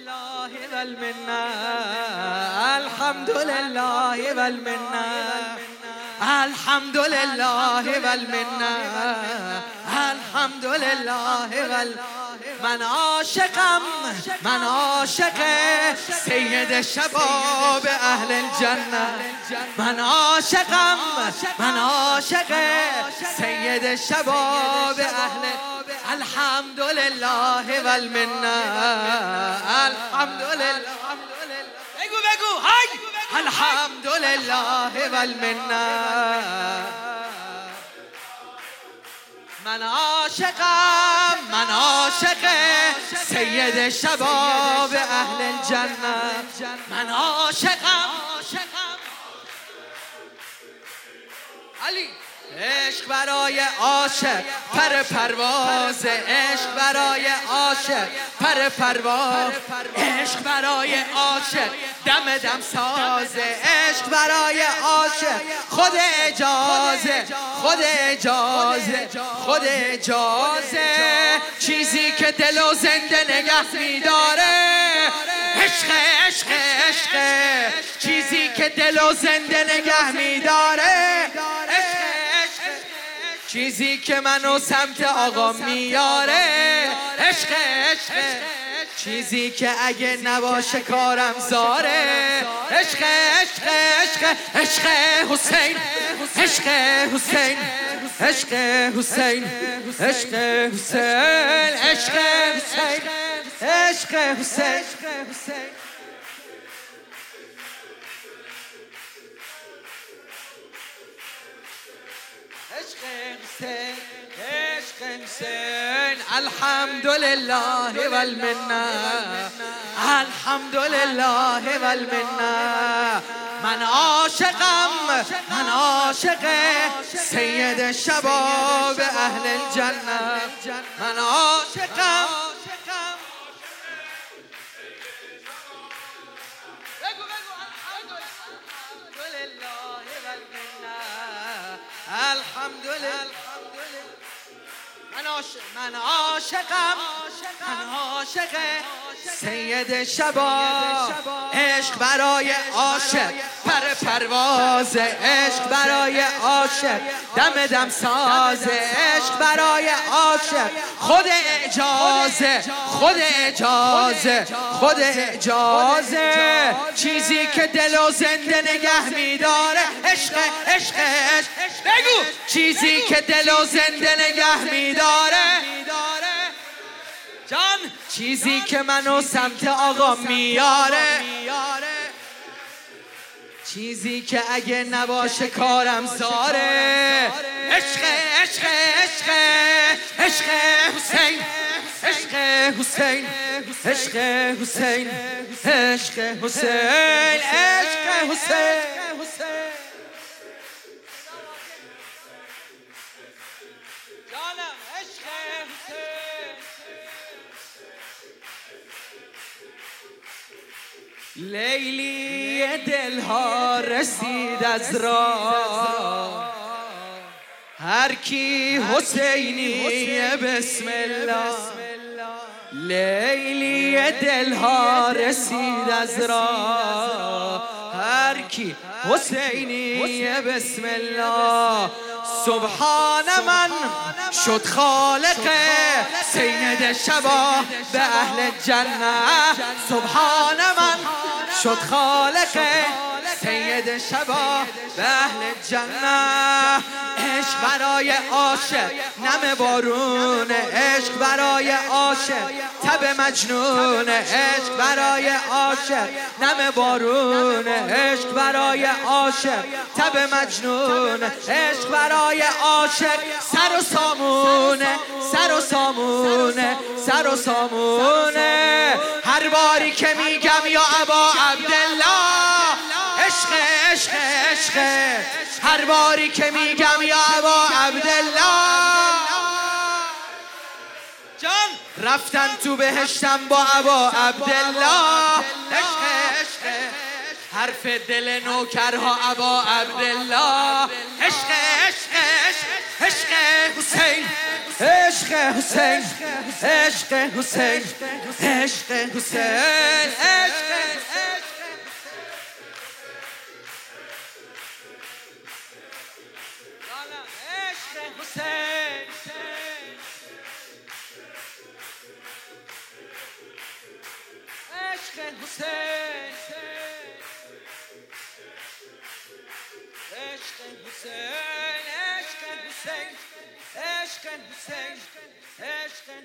لله والمنه الحمد لله والمنه الحمد لله والمنه الحمد لله وال من عاشقم من عاشق سید شباب اهل الجنه من عاشقم من عاشق سید شباب اهل الحمد لله والمنه الحمد لله بگو بگو های! الحمد لله والمنه من عاشقم من عاشق سید شباب اهل الجنه من عاشقم علی. عشق برای عاشق پر پرواز. عشق برای عاشق پر پرواز. عشق برای عاشق دم دم سازه عشق برای عاشق خود اجازه خود اجازه خود اجازه چیزی که دل و زنده نگه میداره. عشق عشق عشق. چیزی که دل و زنده نگه میداره. چیزی که منو سمت آقا میاره عشق عشق. چیزی که اگه نباشه کارم زاره. عشق عشق عشق عشق حسین. عشق حسین عشق حسین عشق حسین عشق حسین عشق حسین. الحمد لله والمنه الحمد لله والمنه من عاشقم من عاشق سید شباب اهل الجنه من عاشقم من عاشق من عاشقم. من عاشق سید شبا. عشق برای عاشق. پر پرواز. عشق برای عاشق. دم دم ساز. عشق برای عاشق. خود اجازه خود اجازه خود اجازه چیزی که دل و زنده نگه میداره. عشق عشق. بگو. چیزی که دل و زنده نگه میداره. جان چیزی که منو سمت آقا میاره. چیزی که اگه نباشه کارم زاره عشق عشق عشق عشق حسین. عشق حسین عشق حسین. عشق حسین عشق حسین. لیلی دلها رسید از راه. هر کی حسینی بسم الله. لیلی دلها رسید از راه. هر کی حسینی بسم الله. سبحان من. شد خالق. سید شبا به اهل جنه سبحان من. شد خالق سید شبا به اهل جنه عشق برای عاشق نم بارون عشق برای عاشق. تب مجنون عشق برای عاشق نم بارون عشق برای عاشق. تب مجنون عشق برای عاشق. سر و سامونه سر و سامونه سر و سامونه هر باری که میگم یا ابا عبدالله. عشق عشق عشق. هر باری که میگم یا ابا عبدالله. جان رفتن تو بهشتم با ابا عبدالله. عشق عشق. حرف دل نوکرها ابا عبدالله. عشق عشق عشق. حسین عشق حسین. عشق حسین. عشق حسین. عشق Hussein, Ashkan